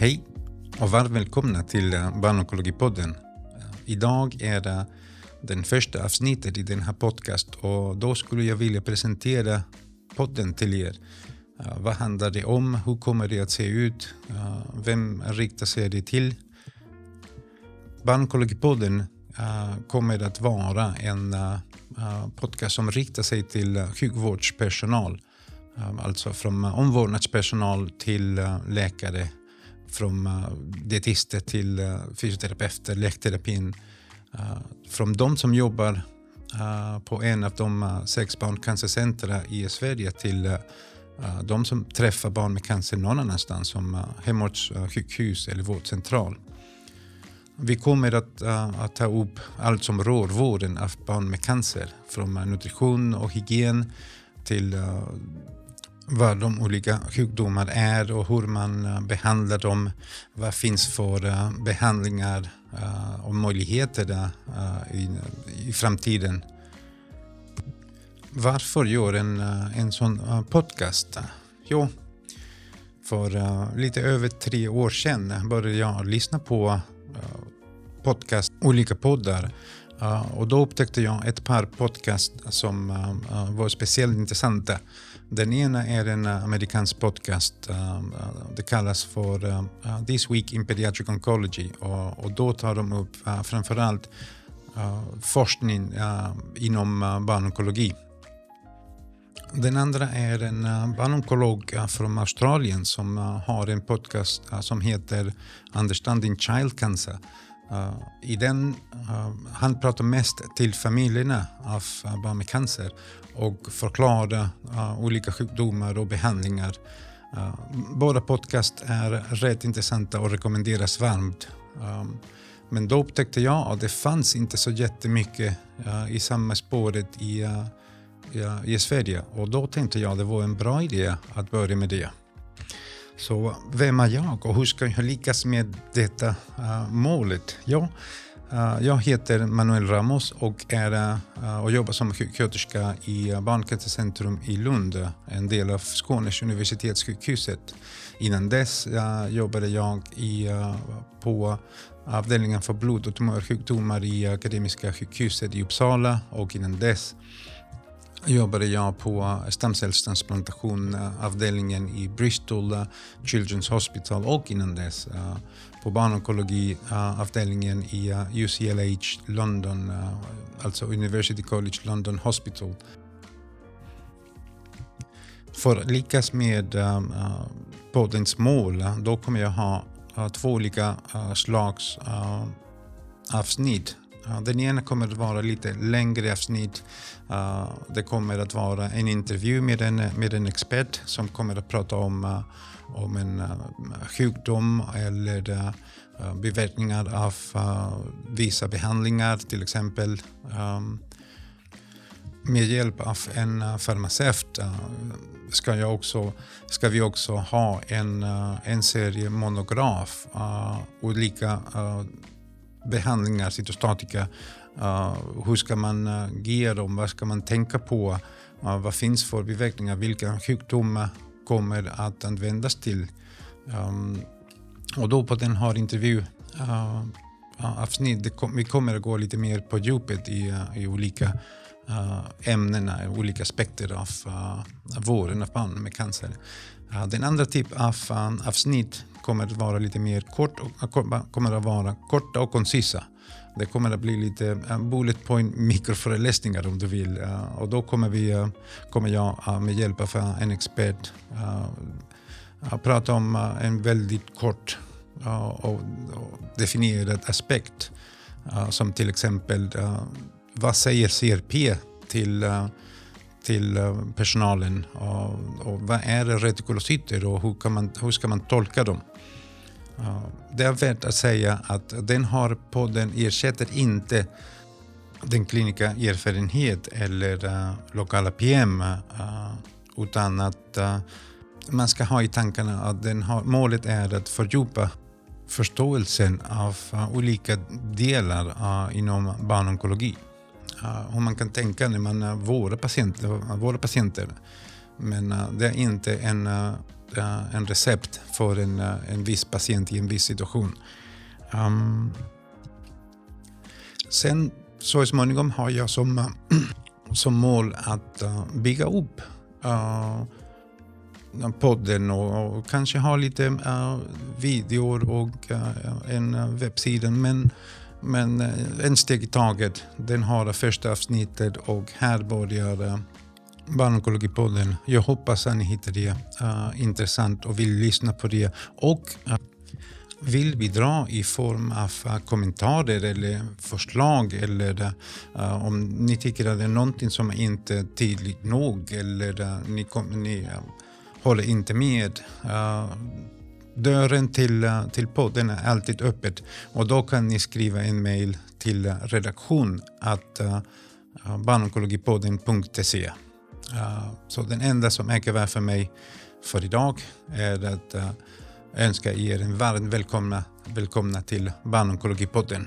Hej och varmt välkomna till eh, Barnonkologipodden. Eh, idag är det den första avsnittet i den här podcast och då skulle jag vilja presentera podden till er. Eh, vad handlar det om? Hur kommer det att se ut? Vem riktar sig det till? Barnonkologipodden kommer att vara en podcast som riktar sig till sjukvårdspersonal. Alltså från omvårdnadspersonal till läkare från eh, dietister till eh, fysioterapeuter, lekterapin. Eh, från de som jobbar på en av de sex barncancercentra i Sverige till de som träffar barn med cancer någon annanstans som hemortssjukhus eller vårdcentral. Vi kommer att, att, ta upp allt som rör vården av barn med cancer, från nutrition och hygien till vad de olika sjukdomar är och hur man eh, behandlar dem. Vad finns för eh, behandlingar eh, och möjligheter i, i framtiden. Varför gör en, en sån podcast? Jo, för lite över tre år sedan började jag lyssna på podcast, olika poddar Eh, och då upptäckte jag ett par podcast som eh, var speciellt intressanta. Den ena är en amerikansk podcast. Uh, det kallas för uh, This Week in Pediatric Oncology och, och då tar de upp uh, framförallt uh, forskning inom barnonkologi. Den andra är en barnonkolog från Australien som har en podcast som heter Understanding Child Cancer. Uh, I den, uh, han pratar mest till familjerna av uh, barn med cancer och förklarar uh, olika sjukdomar och behandlingar. Uh, båda podcast är rätt intressanta och rekommenderas varmt. Um, men då upptäckte jag att det fanns inte så jättemycket uh, i samma spåret i, uh, i, i Sverige och då tänkte jag att det var en bra idé att börja med det. Så vem är jag och hur ska jag lyckas med detta uh, målet? Ja, Uh, jag heter Manuel Ramos och, är, uh, och jobbar som sjuksköterska i Barncancercentrum i Lund, en del av Skånes universitetssjukhuset. Innan dess uh, jobbade jag i, på avdelningen för blod och tumörsjukdomar i Akademiska sjukhuset i Uppsala och innan dess jobbade jag på stamcellstransplantationavdelningen eh, i Bristol eh, Children's Hospital och innan dess eh, på barnonkologiavdelningen i UCLH London, alltså University College London Hospital. För att lyckas med poddens mål, då kommer jag ha två olika slags avsnitt den ena kommer att vara lite längre avsnitt. Det kommer att vara en intervju med en, med en expert som kommer att prata om, eh, om en eh, sjukdom eller eh, biverkningar av vissa behandlingar till exempel. Med hjälp av en farmaceut ska, jag också, ska vi också ha en, en serie monograf, olika behandlingar, cytostatika. Uh, hur ska man uh, ge dem? Vad ska man tänka på? Uh, vad finns för biverkningar? Vilka sjukdomar kommer att användas till? Um, och då på den här intervju uh, avsnitt, kom, vi kommer att gå lite mer på djupet i, eh, i olika Eh, ämnena, olika aspekter av eh, vården av barn med cancer. Eh, den andra typen av avsnitt kommer att vara lite mer kort och, kommer att vara korta och koncisa. Det kommer att bli lite bullet point mikroföreläsningar om du vill. Och då kommer, vi, kommer jag med hjälp av en expert att prata om en väldigt kort och definierad aspekt. som till exempel vad säger CRP till eh, till eh, personalen och, och vad är retikulocyter och hur, kan man, hur ska man tolka dem? Eh, det är värt att säga att den har podden ersätter inte den kliniska erfarenhet eller uh, lokala PM uh, utan att uh, man ska ha i tankarna att den har, målet är att fördjupa förståelsen av olika delar inom barnonkologi hur man kan tänka när man eh, vårdar patienter, våra patienter men eh, det är inte en, eh, en recept för en, en viss patient i en viss situation. Um, sen så småningom har jag som, som mål att bygga upp uh, podden och, och, kanske ha lite uh, videor och uh, en webbsida. Men, men eh, en steg i taget. Den har det första avsnittet och här börjar eh, Barnonkologipodden. Jag hoppas att ni hittar det eh, intressant och vill lyssna på det. Och vill bidra i form av kommentarer eller förslag eller uh, om ni tycker att det är någonting som inte är tydligt nog eller uh, ni, ni uh, håller inte med dörren till, eh, till podden är alltid öppen och då kan ni skriva en mail till redaktion att eh, eh, uh, barnonkologipodden.se. så den enda som är kvar för mig för idag är att önska er en varmt välkomna, välkomna till Barnonkologipodden.